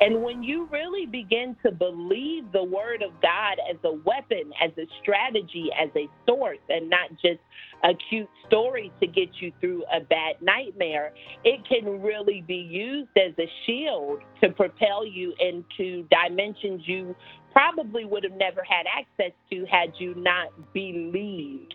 And when you really begin to believe the word of God as a weapon, as a strategy, as a source, and not just a cute story to get you through a bad nightmare, it can really be used as a shield to propel you into dimensions you probably would have never had access to had you not believed.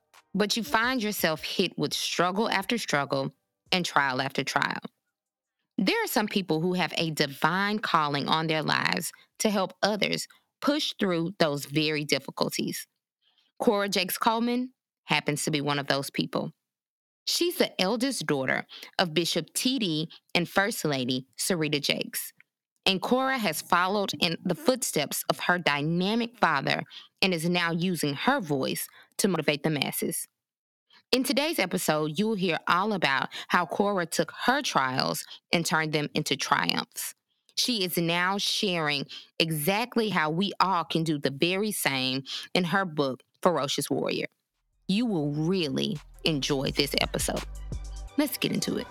but you find yourself hit with struggle after struggle and trial after trial. There are some people who have a divine calling on their lives to help others push through those very difficulties. Cora Jakes Coleman happens to be one of those people. She's the eldest daughter of Bishop T.D. and First Lady Serita Jakes. And Cora has followed in the footsteps of her dynamic father and is now using her voice to motivate the masses. In today's episode, you'll hear all about how Cora took her trials and turned them into triumphs. She is now sharing exactly how we all can do the very same in her book, Ferocious Warrior. You will really enjoy this episode. Let's get into it.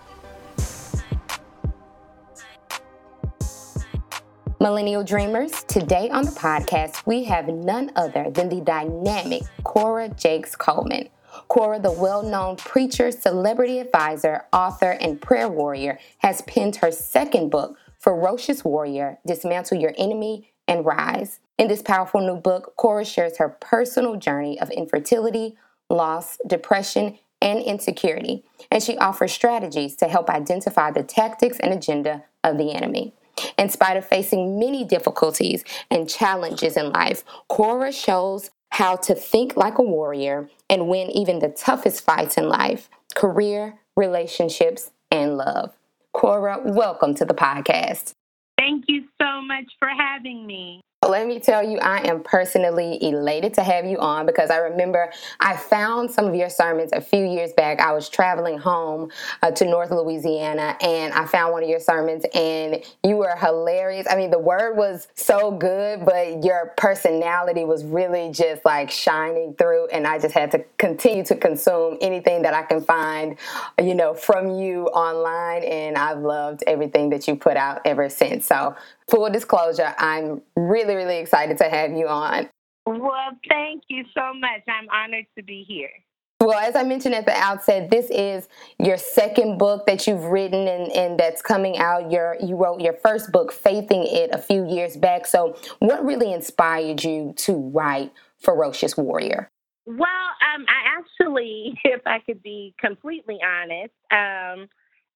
Millennial Dreamers, today on the podcast, we have none other than the dynamic Cora Jakes Coleman. Cora, the well known preacher, celebrity advisor, author, and prayer warrior, has penned her second book, Ferocious Warrior Dismantle Your Enemy and Rise. In this powerful new book, Cora shares her personal journey of infertility, loss, depression, and insecurity, and she offers strategies to help identify the tactics and agenda of the enemy. In spite of facing many difficulties and challenges in life, Cora shows how to think like a warrior and win even the toughest fights in life career, relationships, and love. Cora, welcome to the podcast. Thank you so much for having me. Let me tell you, I am personally elated to have you on because I remember I found some of your sermons a few years back. I was traveling home uh, to North Louisiana and I found one of your sermons and you were hilarious. I mean, the word was so good, but your personality was really just like shining through. And I just had to continue to consume anything that I can find, you know, from you online. And I've loved everything that you put out ever since. So full disclosure, I'm really, really excited to have you on. Well, thank you so much. I'm honored to be here. Well, as I mentioned at the outset, this is your second book that you've written and, and that's coming out. Your you wrote your first book, Faithing It, a few years back. So, what really inspired you to write Ferocious Warrior? Well, um, I actually, if I could be completely honest, um,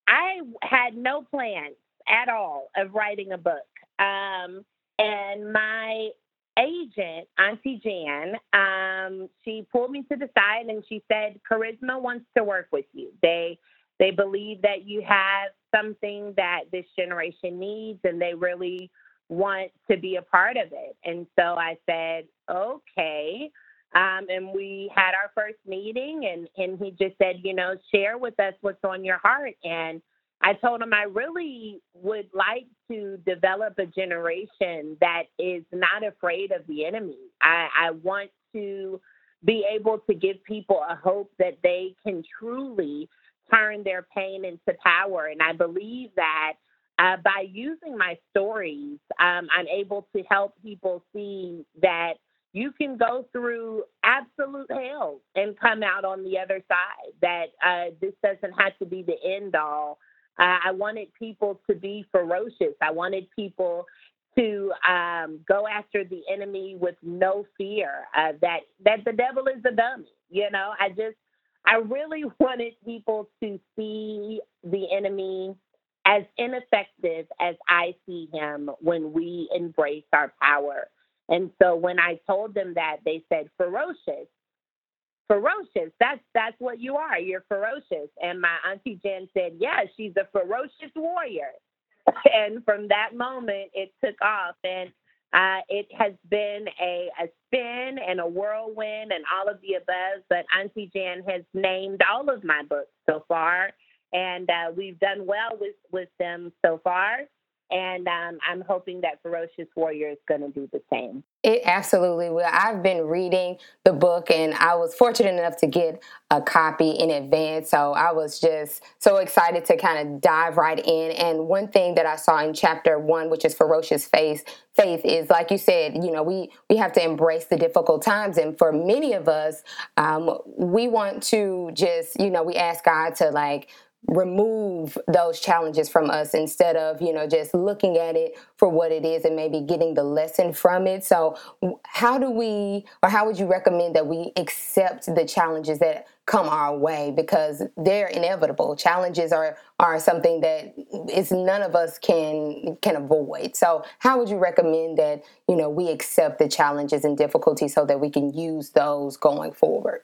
I had no plans at all of writing a book. Um, and my agent, Auntie Jan, um, she pulled me to the side and she said, "Charisma wants to work with you. They they believe that you have something that this generation needs, and they really want to be a part of it." And so I said, "Okay." Um, and we had our first meeting, and and he just said, "You know, share with us what's on your heart." And I told him I really would like to develop a generation that is not afraid of the enemy. I, I want to be able to give people a hope that they can truly turn their pain into power. And I believe that uh, by using my stories, um, I'm able to help people see that you can go through absolute hell and come out on the other side, that uh, this doesn't have to be the end all I wanted people to be ferocious. I wanted people to um, go after the enemy with no fear. Uh, that that the devil is a dummy. You know, I just I really wanted people to see the enemy as ineffective as I see him when we embrace our power. And so when I told them that, they said ferocious ferocious. That's that's what you are. You're ferocious. And my auntie Jen said, "Yeah, she's a ferocious warrior." and from that moment, it took off. And uh, it has been a, a spin and a whirlwind and all of the above, but Auntie Jen has named all of my books so far, and uh, we've done well with, with them so far. And um, I'm hoping that Ferocious Warrior is going to do the same. It absolutely will. I've been reading the book and I was fortunate enough to get a copy in advance. So I was just so excited to kind of dive right in. And one thing that I saw in chapter one, which is Ferocious Faith, faith is like you said, you know, we, we have to embrace the difficult times. And for many of us, um, we want to just, you know, we ask God to like remove those challenges from us instead of you know just looking at it for what it is and maybe getting the lesson from it. So how do we or how would you recommend that we accept the challenges that come our way? Because they're inevitable. Challenges are are something that is none of us can can avoid. So how would you recommend that you know we accept the challenges and difficulties so that we can use those going forward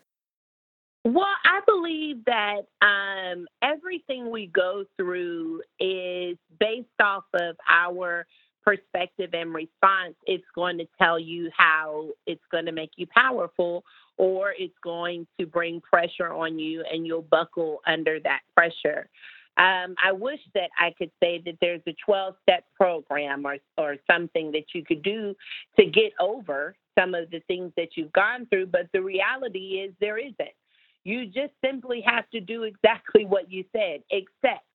well, I believe that um, everything we go through is based off of our perspective and response. It's going to tell you how it's going to make you powerful, or it's going to bring pressure on you and you'll buckle under that pressure. Um, I wish that I could say that there's a 12 step program or, or something that you could do to get over some of the things that you've gone through, but the reality is there isn't. You just simply have to do exactly what you said, accept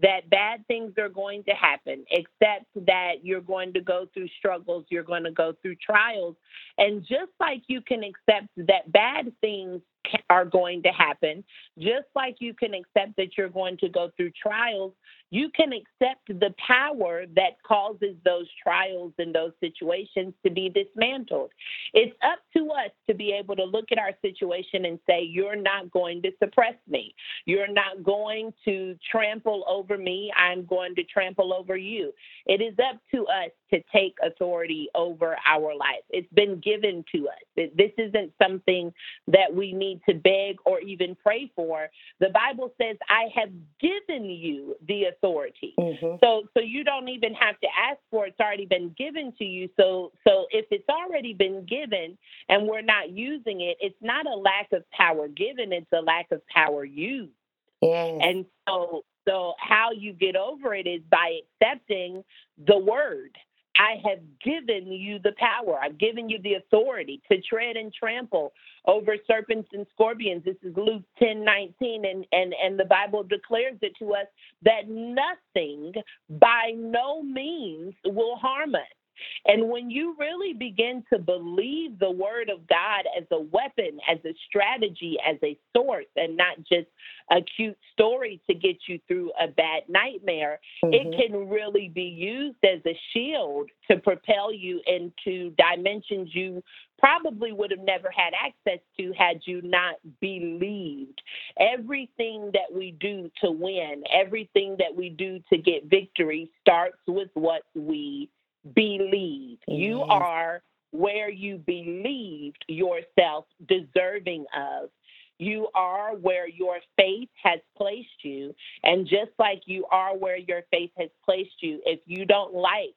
that bad things are going to happen, except that you're going to go through struggles, you're going to go through trials. And just like you can accept that bad things are going to happen, just like you can accept that you're going to go through trials, you can accept the power that causes those trials and those situations to be dismantled. It's up to us to be able to look at our situation and say, You're not going to suppress me. You're not going to trample over me. I'm going to trample over you. It is up to us to take authority over our life. It's been given to us. This isn't something that we need to beg or even pray for. The Bible says, I have given you the authority. Mm-hmm. So so you don't even have to ask for it. It's already been given to you. So so if it's already been given and we're not using it, it's not a lack of power given, it's a lack of power used. Yes. And so so how you get over it is by accepting the word. I have given you the power. I've given you the authority to tread and trample over serpents and scorpions. This is Luke 10 19, and, and, and the Bible declares it to us that nothing by no means will harm us. And when you really begin to believe the word of God as a weapon, as a strategy, as a source, and not just a cute story to get you through a bad nightmare, mm-hmm. it can really be used as a shield to propel you into dimensions you probably would have never had access to had you not believed. Everything that we do to win, everything that we do to get victory starts with what we believe. Mm-hmm. Are where you believed yourself deserving of. You are where your faith has placed you. And just like you are where your faith has placed you, if you don't like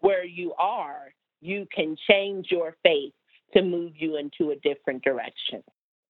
where you are, you can change your faith to move you into a different direction.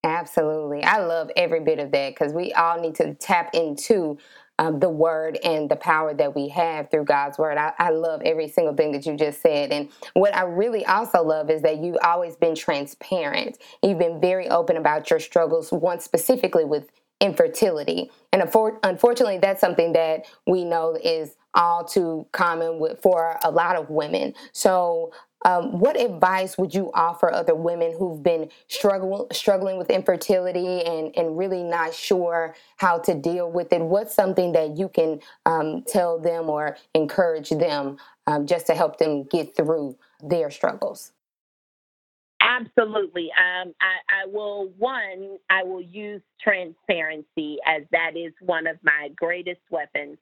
Absolutely. I love every bit of that because we all need to tap into um, the word and the power that we have through God's word. I, I, love every single thing that you just said. And what I really also love is that you've always been transparent. You've been very open about your struggles, one specifically with infertility. And unfortunately, that's something that we know is all too common with, for a lot of women. So um, what advice would you offer other women who've been struggle, struggling with infertility and, and really not sure how to deal with it? What's something that you can um, tell them or encourage them um, just to help them get through their struggles? Absolutely. Um, I, I, will, one, I will use transparency as that is one of my greatest weapons.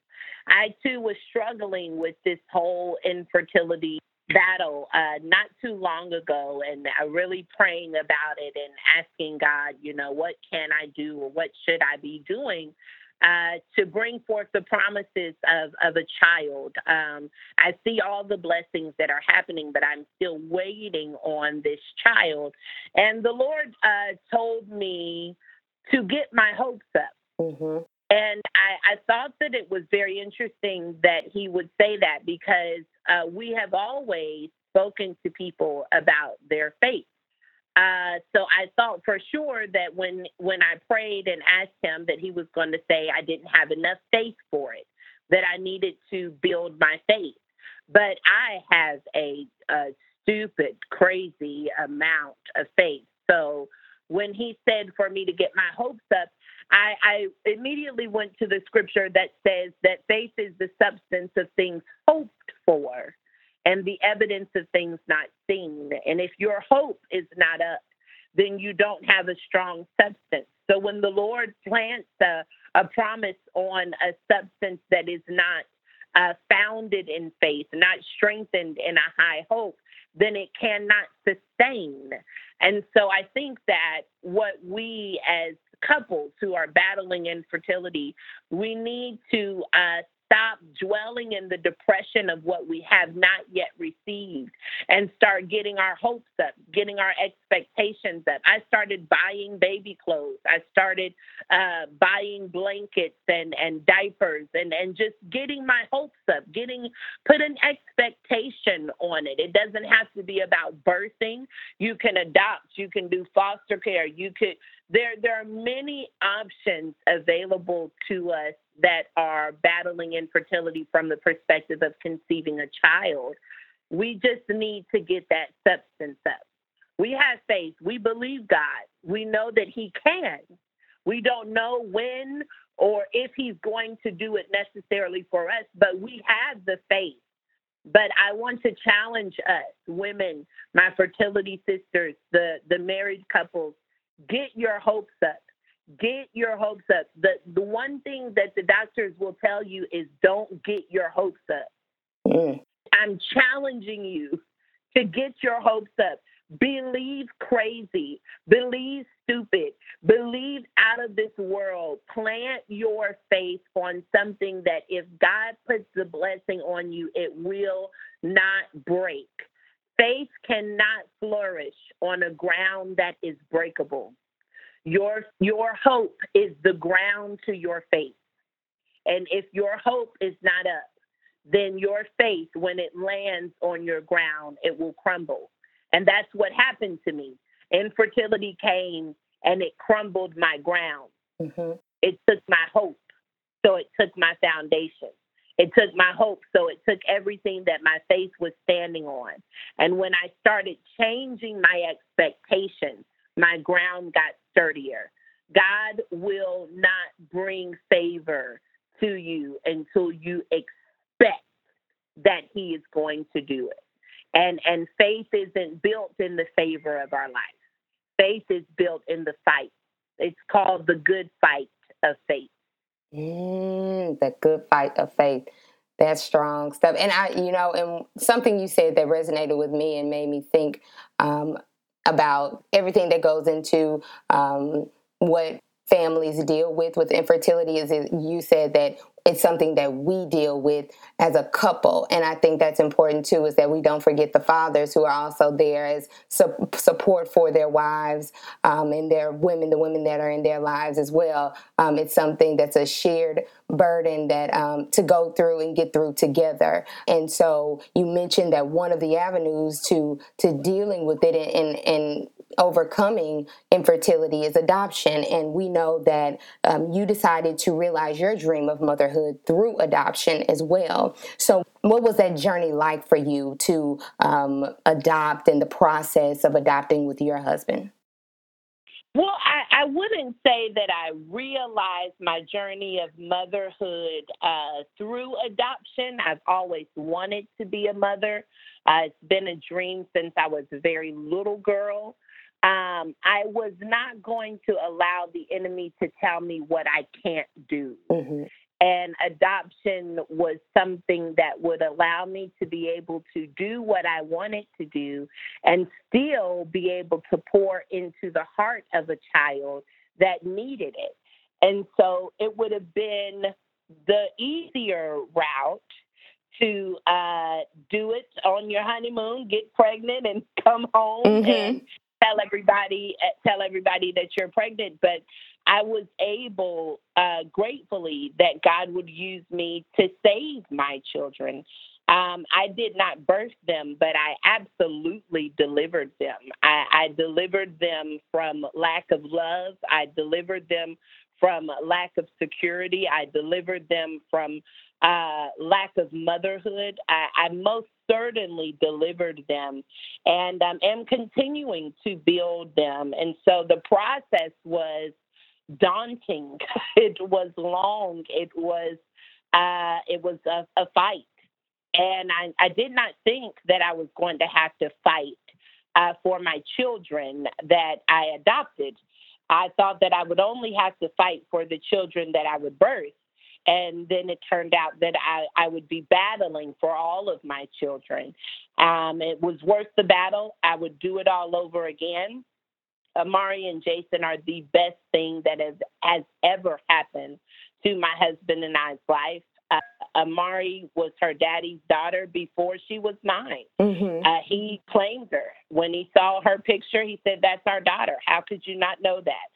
I too was struggling with this whole infertility battle uh, not too long ago and uh, really praying about it and asking God, you know, what can I do or what should I be doing? uh, to bring forth the promises of, of a child. Um, I see all the blessings that are happening, but I'm still waiting on this child. And the Lord uh, told me to get my hopes up. Mm-hmm. And I, I, thought that it was very interesting that he would say that because uh, we have always spoken to people about their faith. Uh, so I thought for sure that when when I prayed and asked him that he was going to say I didn't have enough faith for it, that I needed to build my faith. But I have a, a stupid, crazy amount of faith. So when he said for me to get my hopes up, I, I immediately went to the scripture that says that faith is the substance of things hoped for and the evidence of things not seen. And if your hope is not up, then you don't have a strong substance. So when the Lord plants a, a promise on a substance that is not uh, founded in faith, not strengthened in a high hope, then it cannot sustain. And so I think that what we as couples who are battling infertility, we need to uh, stop dwelling in the depression of what we have not yet received and start getting our hopes up, getting our expectations up. I started buying baby clothes. I started uh, buying blankets and, and diapers and, and just getting my hopes up, getting put an expectation on it. It doesn't have to be about birthing. You can adopt, you can do foster care, you could there there are many options available to us that are battling infertility from the perspective of conceiving a child. We just need to get that substance up. We have faith. We believe God. We know that He can. We don't know when or if He's going to do it necessarily for us, but we have the faith. But I want to challenge us, women, my fertility sisters, the, the married couples, get your hopes up get your hopes up. The the one thing that the doctors will tell you is don't get your hopes up. Mm. I'm challenging you to get your hopes up. Believe crazy, believe stupid, believe out of this world. Plant your faith on something that if God puts the blessing on you, it will not break. Faith cannot flourish on a ground that is breakable. Your your hope is the ground to your faith. And if your hope is not up, then your faith, when it lands on your ground, it will crumble. And that's what happened to me. Infertility came and it crumbled my ground. Mm-hmm. It took my hope, so it took my foundation. It took my hope, so it took everything that my faith was standing on. And when I started changing my expectations, my ground got sturdier. God will not bring favor to you until you expect that he is going to do it. And and faith isn't built in the favor of our life. Faith is built in the fight. It's called the good fight of faith. Mm, the good fight of faith. That's strong stuff. And I, you know, and something you said that resonated with me and made me think um, about everything that goes into um, what families deal with with infertility is you said that it's something that we deal with as a couple. And i think that's important too is that we don't forget the fathers who are also there as su- support for their wives um, and their women the women that are in their lives as well. Um, it's something that's a shared burden that um, to go through and get through together. And so you mentioned that one of the avenues to to dealing with it and and overcoming infertility is adoption. And we know that um, you decided to realize your dream of motherhood through adoption as well. So, what was that journey like for you to um, adopt and the process of adopting with your husband? Well, I, I, wouldn't say that I realized my journey of motherhood uh, through adoption. I've always wanted to be a mother. Uh, it's been a dream since I was a very little girl um, I was not going to allow the enemy to tell me what I can't do. Mm-hmm. And adoption was something that would allow me to be able to do what I wanted to do and still be able to pour into the heart of a child that needed it. And so it would have been the easier route to uh, do it on your honeymoon, get pregnant, and come home mm-hmm. and tell everybody uh, tell everybody that you're pregnant. But I was able, uh, gratefully, that God would use me to save my children. Um, I did not birth them, but I absolutely delivered them. I, I delivered them from lack of love. I delivered them from lack of security. I delivered them from uh, lack of motherhood. I, I, most certainly delivered them and um, am continuing to build them. And so the process was daunting. it was long. It was uh, it was a, a fight, and I, I, did not think that I was going to have to fight uh, for my children that I adopted. I thought that I would only have to fight for the children that I would birth. And then it turned out that I, I would be battling for all of my children. Um, it was worth the battle. I would do it all over again. Amari and Jason are the best thing that has, has ever happened to my husband and I's life. Uh, Amari was her daddy's daughter before she was mine. Mm-hmm. Uh, he claimed her. When he saw her picture, he said, That's our daughter. How could you not know that?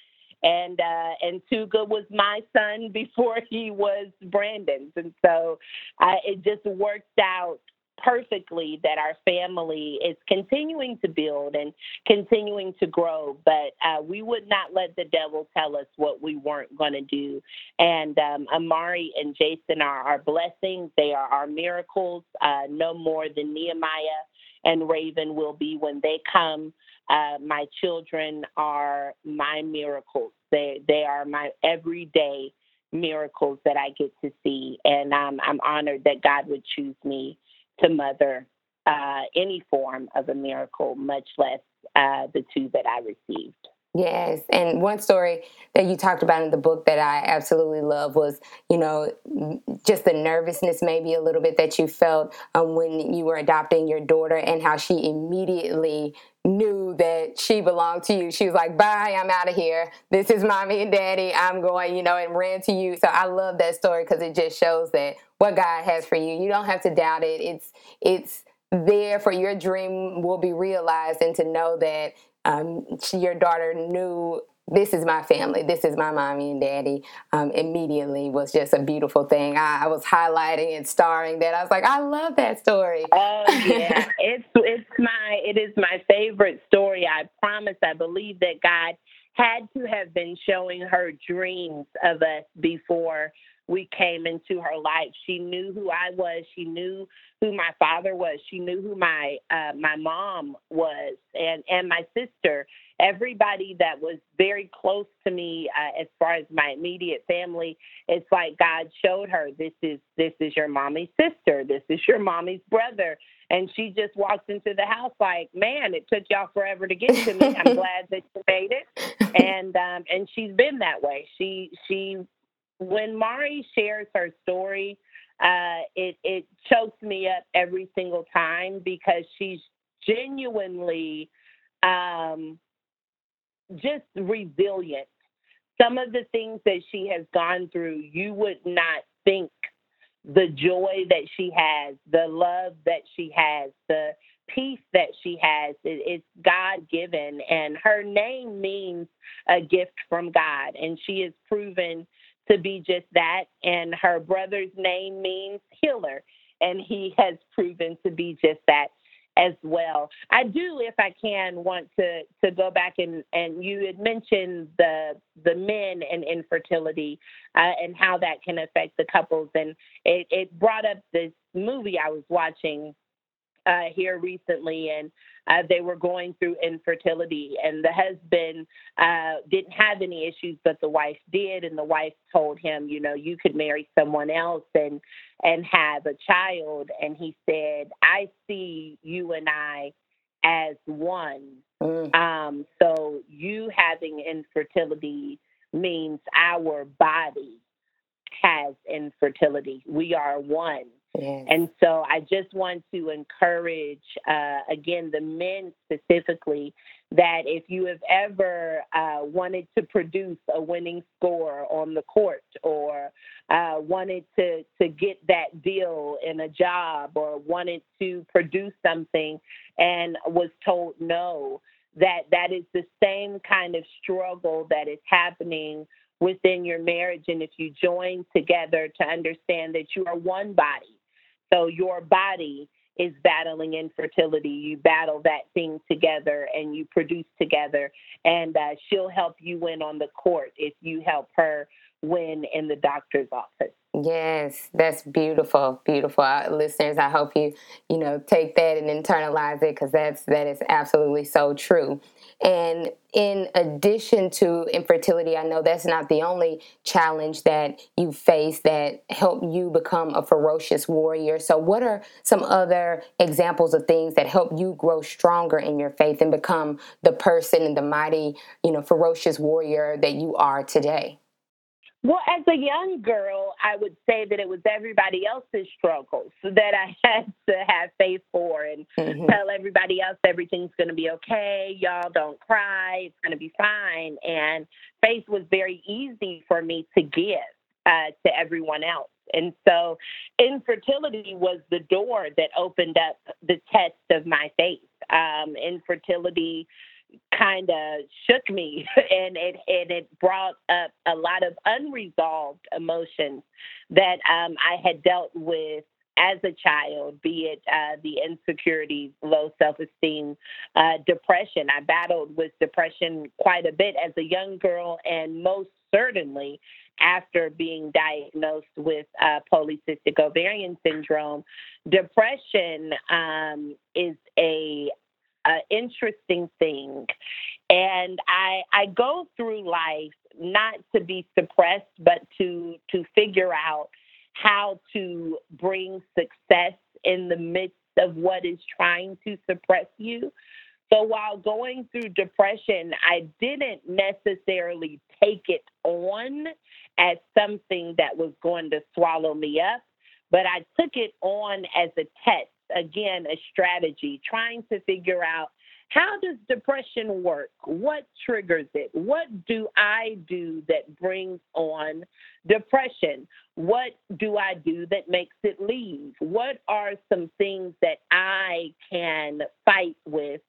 And uh, and Tuga was my son before he was Brandon's, and so uh, it just worked out perfectly that our family is continuing to build and continuing to grow, but uh, we would not let the devil tell us what we weren't going to do. And um, Amari and Jason are our blessings, they are our miracles, uh, no more than Nehemiah and Raven will be when they come. Uh, my children are my miracles. They they are my everyday miracles that I get to see, and um, I'm honored that God would choose me to mother uh, any form of a miracle, much less uh, the two that I received. Yes, and one story that you talked about in the book that I absolutely love was, you know, just the nervousness maybe a little bit that you felt um, when you were adopting your daughter and how she immediately knew that she belonged to you. She was like, "Bye, I'm out of here. This is mommy and daddy. I'm going," you know, and ran to you. So I love that story because it just shows that what God has for you. You don't have to doubt it. It's it's there for your dream will be realized and to know that um, your daughter knew this is my family, this is my mommy and daddy, um, immediately was just a beautiful thing. I, I, was highlighting and starring that. I was like, I love that story. Oh yeah, it's it's my it is my favorite story. I promise. I believe that God had to have been showing her dreams of us before we came into her life. She knew who I was. She knew who my father was. She knew who my uh, my mom was, and and my sister. Everybody that was very close to me, uh, as far as my immediate family, it's like God showed her this is this is your mommy's sister. This is your mommy's brother. And she just walks into the house like, man, it took y'all forever to get to me. I'm glad that you made it. And um, and she's been that way. She she when Mari shares her story, uh, it it chokes me up every single time because she's genuinely um, just resilient. Some of the things that she has gone through, you would not think the joy that she has, the love that she has, the peace that she has, it, it's God given. And her name means a gift from God. And she has proven to be just that. And her brother's name means healer, and he has proven to be just that as well. I do, if I can, want to to go back and and you had mentioned the the men and infertility uh, and how that can affect the couples, and it, it brought up this movie I was watching uh, here recently, and uh, they were going through infertility, and the husband uh, didn't have any issues, but the wife did, and the wife told him, you know, you could marry someone else and and have a child, and he said, I see you and I as one. Mm. Um, so you having infertility means our body has infertility. We are one. And so I just want to encourage, uh, again, the men specifically, that if you have ever uh, wanted to produce a winning score on the court or uh, wanted to, to get that deal in a job or wanted to produce something and was told no, that that is the same kind of struggle that is happening within your marriage. And if you join together to understand that you are one body, so your body is battling infertility. You battle that thing together and you produce together. And uh, she'll help you win on the court if you help her win in the doctor's office. Yes, that's beautiful, beautiful. Uh, listeners, I hope you, you know, take that and internalize it because that's that is absolutely so true. And in addition to infertility, I know that's not the only challenge that you face that help you become a ferocious warrior. So, what are some other examples of things that help you grow stronger in your faith and become the person and the mighty, you know, ferocious warrior that you are today? Well, as a young girl, I would say that it was everybody else's struggles that I had to have faith for and mm-hmm. tell everybody else everything's going to be okay. Y'all don't cry. It's going to be fine. And faith was very easy for me to give uh, to everyone else. And so infertility was the door that opened up the test of my faith. Um, infertility kind of shook me and it and it brought up a lot of unresolved emotions that um, I had dealt with as a child, be it uh, the insecurities, low self esteem, uh, depression. I battled with depression quite a bit as a young girl, and most certainly after being diagnosed with uh, polycystic ovarian syndrome. Depression um, is a an interesting thing. And I I go through life not to be suppressed, but to to figure out how to bring success in the midst of what is trying to suppress you. So while going through depression, I didn't necessarily take it on as something that was going to swallow me up, but I took it on as a test again a strategy, trying to figure out how does depression work? What triggers it? What do I do that brings on depression? What do I do that makes it leave? What are some things that I can fight with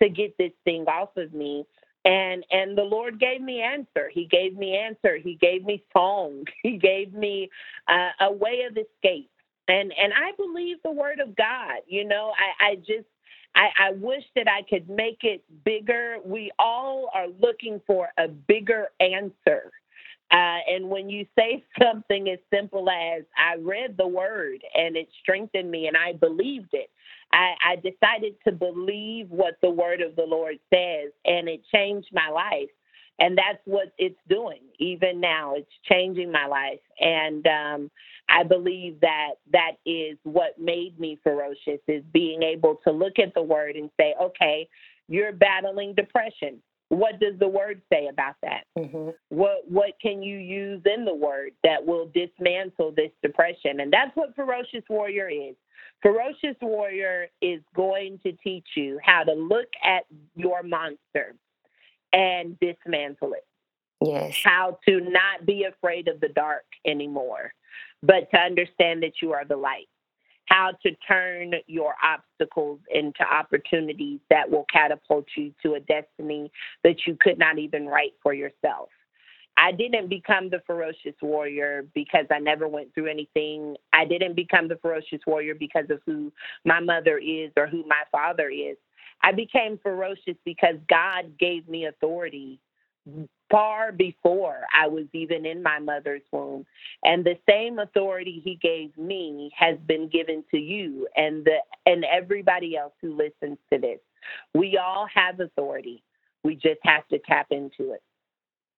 to get this thing off of me? and and the lord gave me answer he gave me answer he gave me song he gave me uh, a way of escape and and I believe the word of God. You know, I, I just I, I wish that I could make it bigger. We all are looking for a bigger answer. Uh, and when you say something as simple as I read the word and it strengthened me and I believed it, I, I decided to believe what the word of the Lord says and it changed my life and that's what it's doing even now it's changing my life and um, i believe that that is what made me ferocious is being able to look at the word and say okay you're battling depression what does the word say about that mm-hmm. what what can you use in the word that will dismantle this depression and that's what ferocious warrior is ferocious warrior is going to teach you how to look at your monster and dismantle it. Yes. How to not be afraid of the dark anymore, but to understand that you are the light. How to turn your obstacles into opportunities that will catapult you to a destiny that you could not even write for yourself. I didn't become the ferocious warrior because I never went through anything. I didn't become the ferocious warrior because of who my mother is or who my father is. I became ferocious because God gave me authority far before I was even in my mother's womb. And the same authority he gave me has been given to you and the and everybody else who listens to this. We all have authority. We just have to tap into it.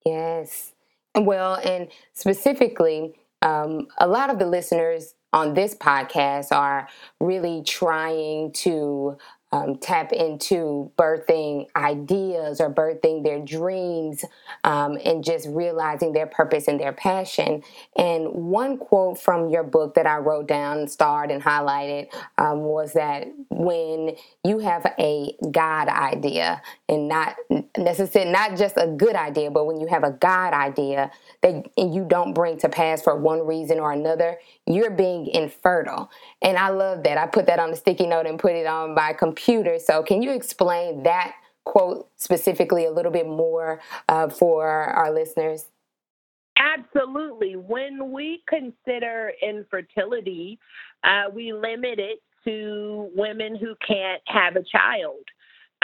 Yes. Well, and specifically, um, a lot of the listeners on this podcast are really trying to um, tap into birthing ideas or birthing their dreams um, and just realizing their purpose and their passion. And one quote from your book that I wrote down, starred, and highlighted um, was that when you have a God idea and not necessarily not just a good idea, but when you have a God idea that you don't bring to pass for one reason or another, you're being infertile. And I love that. I put that on a sticky note and put it on my computer. So, can you explain that quote specifically a little bit more uh, for our listeners? Absolutely. When we consider infertility, uh, we limit it to women who can't have a child.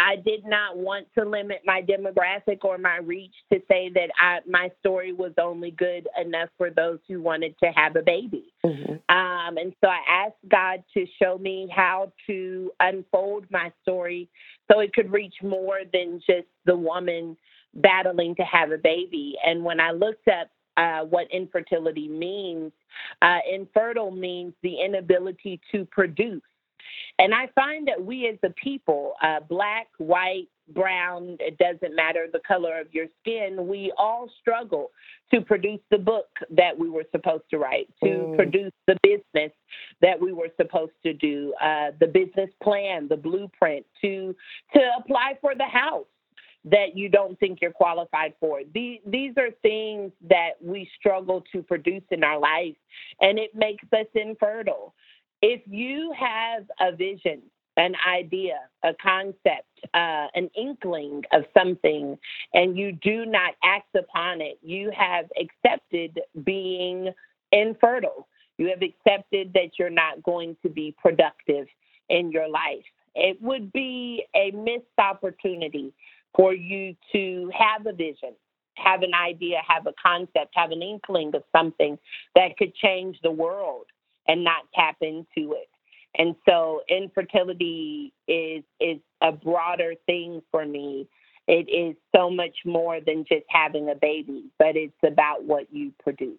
I did not want to limit my demographic or my reach to say that I, my story was only good enough for those who wanted to have a baby. Mm-hmm. Um, and so I asked God to show me how to unfold my story so it could reach more than just the woman battling to have a baby. And when I looked up uh, what infertility means, uh, infertile means the inability to produce. And I find that we as a people, uh, black, white, brown, it doesn't matter the color of your skin, we all struggle to produce the book that we were supposed to write, to mm. produce the business that we were supposed to do, uh, the business plan, the blueprint, to to apply for the house that you don't think you're qualified for. These, these are things that we struggle to produce in our life, and it makes us infertile. If you have a vision, an idea, a concept, uh, an inkling of something, and you do not act upon it, you have accepted being infertile. You have accepted that you're not going to be productive in your life. It would be a missed opportunity for you to have a vision, have an idea, have a concept, have an inkling of something that could change the world and not tap into it. And so infertility is is a broader thing for me. It is so much more than just having a baby, but it's about what you produce.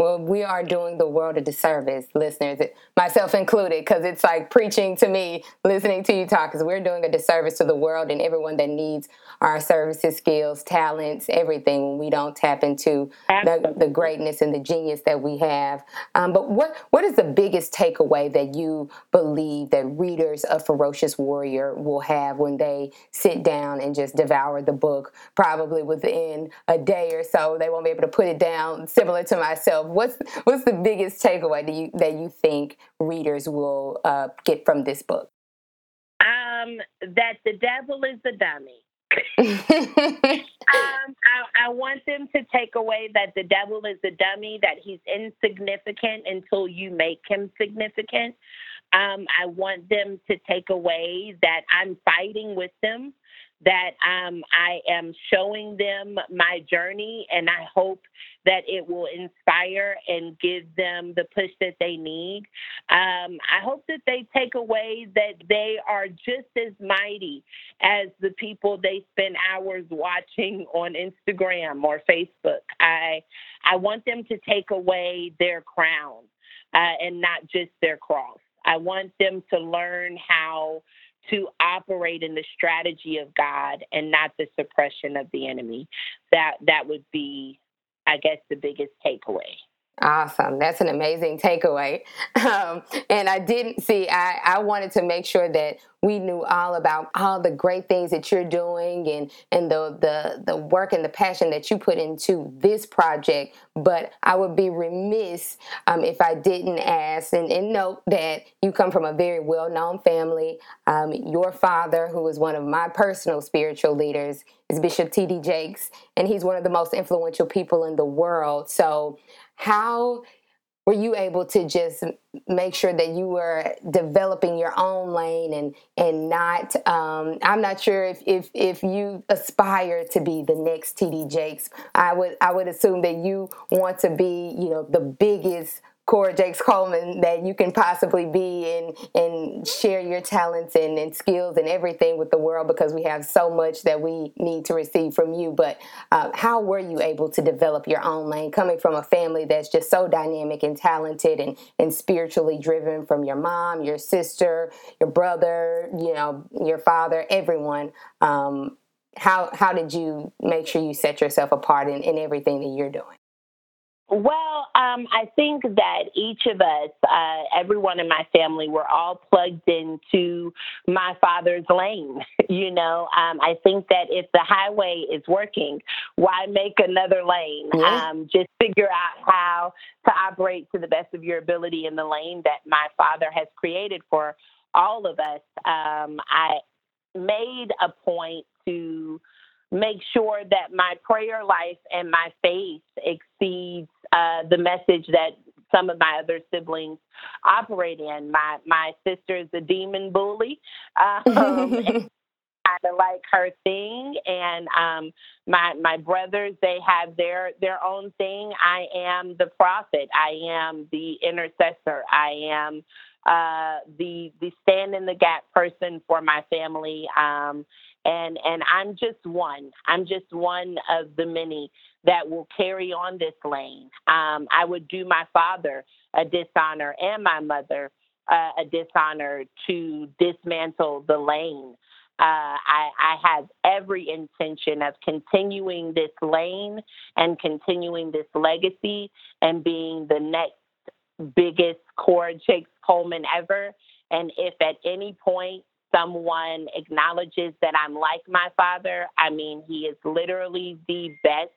Well, we are doing the world a disservice, listeners, myself included, because it's like preaching to me, listening to you talk, because we're doing a disservice to the world and everyone that needs our services, skills, talents, everything when we don't tap into the, the, greatness and the genius that we have. Um, but what what is the biggest takeaway that you believe that readers of Ferocious Warrior will have when they sit down and just devour the book, probably within a day or so? They won't be able to put it down, similar to myself what's what's the biggest takeaway that you that you think readers will uh, get from this book? Um, that the devil is a dummy. um, I, I, want them to take away that the devil is a dummy, that he's insignificant until you make him significant. Um, I want them to take away that I'm fighting with them that um, I am showing them my journey, and I hope that it will inspire and give them the push that they need. Um, I hope that they take away that they are just as mighty as the people they spend hours watching on Instagram or Facebook. I I want them to take away their crown uh, and not just their cross. I want them to learn how to operate in the strategy of God and not the suppression of the enemy. That that would be, I guess, the biggest takeaway. Awesome. That's an amazing takeaway. Um, and I didn't see, I, I wanted to make sure that we knew all about all the great things that you're doing and, and the, the, the work and the passion that you put into this project. But I would be remiss um, if I didn't ask and, and, note that you come from a very well known family. Um, your father, who is one of my personal spiritual leaders, is Bishop T.D. Jakes, and he's one of the most influential people in the world. So, how were you able to just make sure that you were developing your own lane and and not um, i'm not sure if, if if you aspire to be the next td jakes. I would i would assume that you want to be you know the biggest Cora Jakes Coleman that you can possibly be and and share your talents and, and skills and everything with the world because we have so much that we need to receive from you. But uh, how were you able to develop your own lane coming from a family that's just so dynamic and talented and, and spiritually driven from your mom, your sister, your brother, you know, your father, everyone? Um, how how did you make sure you set yourself apart in, in everything that you're doing? Well, um, I think that each of us, uh, everyone in my family, we're all plugged into my father's lane. You know, um, I think that if the highway is working, why make another lane? Um, just figure out how to operate to the best of your ability in the lane that my father has created for all of us. Um, I made a point to make sure that my prayer life and my faith exceeds uh, the message that some of my other siblings operate in. My my sister is a demon bully. Um, kind of like her thing and um my my brothers they have their their own thing i am the prophet i am the intercessor i am uh the the stand in the gap person for my family um and and I'm just one. I'm just one of the many that will carry on this lane. Um, I would do my father a dishonor and my mother uh, a dishonor to dismantle the lane. Uh, I, I have every intention of continuing this lane and continuing this legacy and being the next biggest Cora Jakes Coleman ever. And if at any point someone acknowledges that I'm like my father, I mean, he is literally the best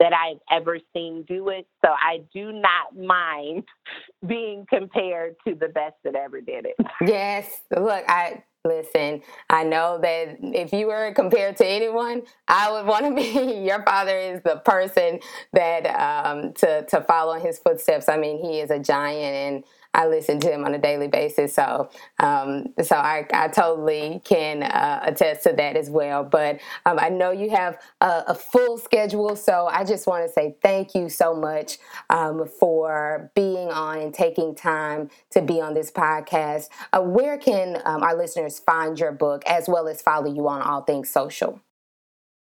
that I've ever seen do it. So I do not mind being compared to the best that ever did it. Yes. Look, I listen, I know that if you were compared to anyone, I would want to be. Your father is the person that um, to to follow in his footsteps. I mean, he is a giant and I listen to him on a daily basis. So, um, so I, I totally can uh, attest to that as well. But um, I know you have a, a, full schedule, so I just want to say thank you so much um, for being on and taking time to be on this podcast. Uh, where can um, our listeners find your book as well as follow you on all things social?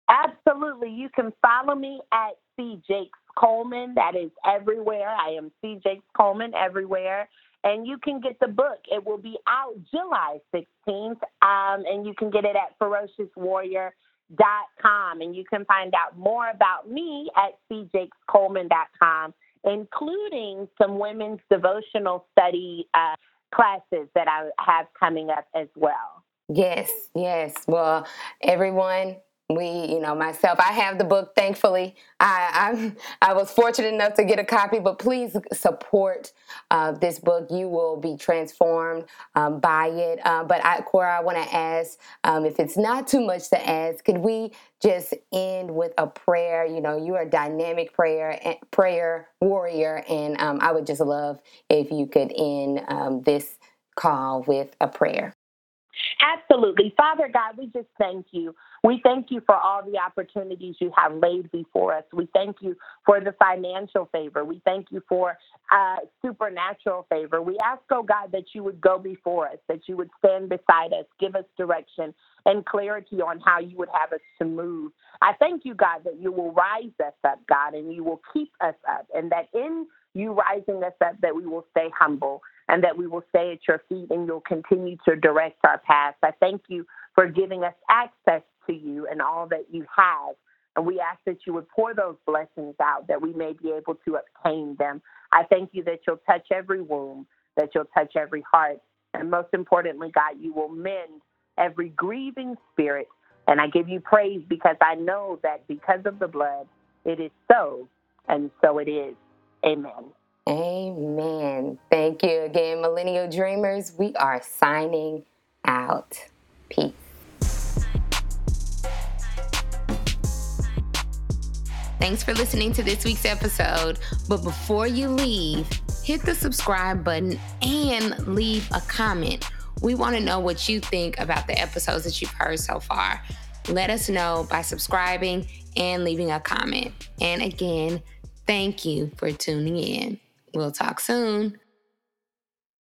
Absolutely. You can follow me at C. Jakes Coleman. That is everywhere. I am C. Jakes Coleman everywhere. And you can get the book. It will be out July 16th. Um, and you can get it at ferociouswarrior.com. And you can find out more about me at cjakescoleman.com, including some women's devotional study uh, classes that I have coming up as well. Yes, yes. Well, everyone, we you know myself i have the book thankfully. I I'm, I was fortunate enough to get a copy but please support uh, this book. You will be transformed um, by it. Uh, but I, cora i want to ask um, if it's not too much to ask could we just end with a prayer? You know you are a dynamic prayer eh, prayer warrior and um, i would just love if you could end um, this call with a prayer Absolutely. Father God, we just thank you. We thank you for all the opportunities you have laid before us. We thank you for the financial favor. We thank you for uh, supernatural favor. We ask, oh God, that you would go before us, that you would stand beside us, give us direction and clarity on how you would have us to move. I thank you, God, that you will rise us up, God, and you will keep us up, and that in you rising us up, that we will stay humble and that we will stay at your feet and you'll continue to direct our paths. I thank you for giving us access to you and all that you have. And we ask that you would pour those blessings out that we may be able to obtain them. I thank you that you'll touch every womb, that you'll touch every heart. And most importantly, God, you will mend every grieving spirit. And I give you praise because I know that because of the blood, it is so, and so it is. Amen. Amen. Thank you again, Millennial Dreamers. We are signing out. Peace. Thanks for listening to this week's episode. But before you leave, hit the subscribe button and leave a comment. We want to know what you think about the episodes that you've heard so far. Let us know by subscribing and leaving a comment. And again, thank you for tuning in. We'll talk soon.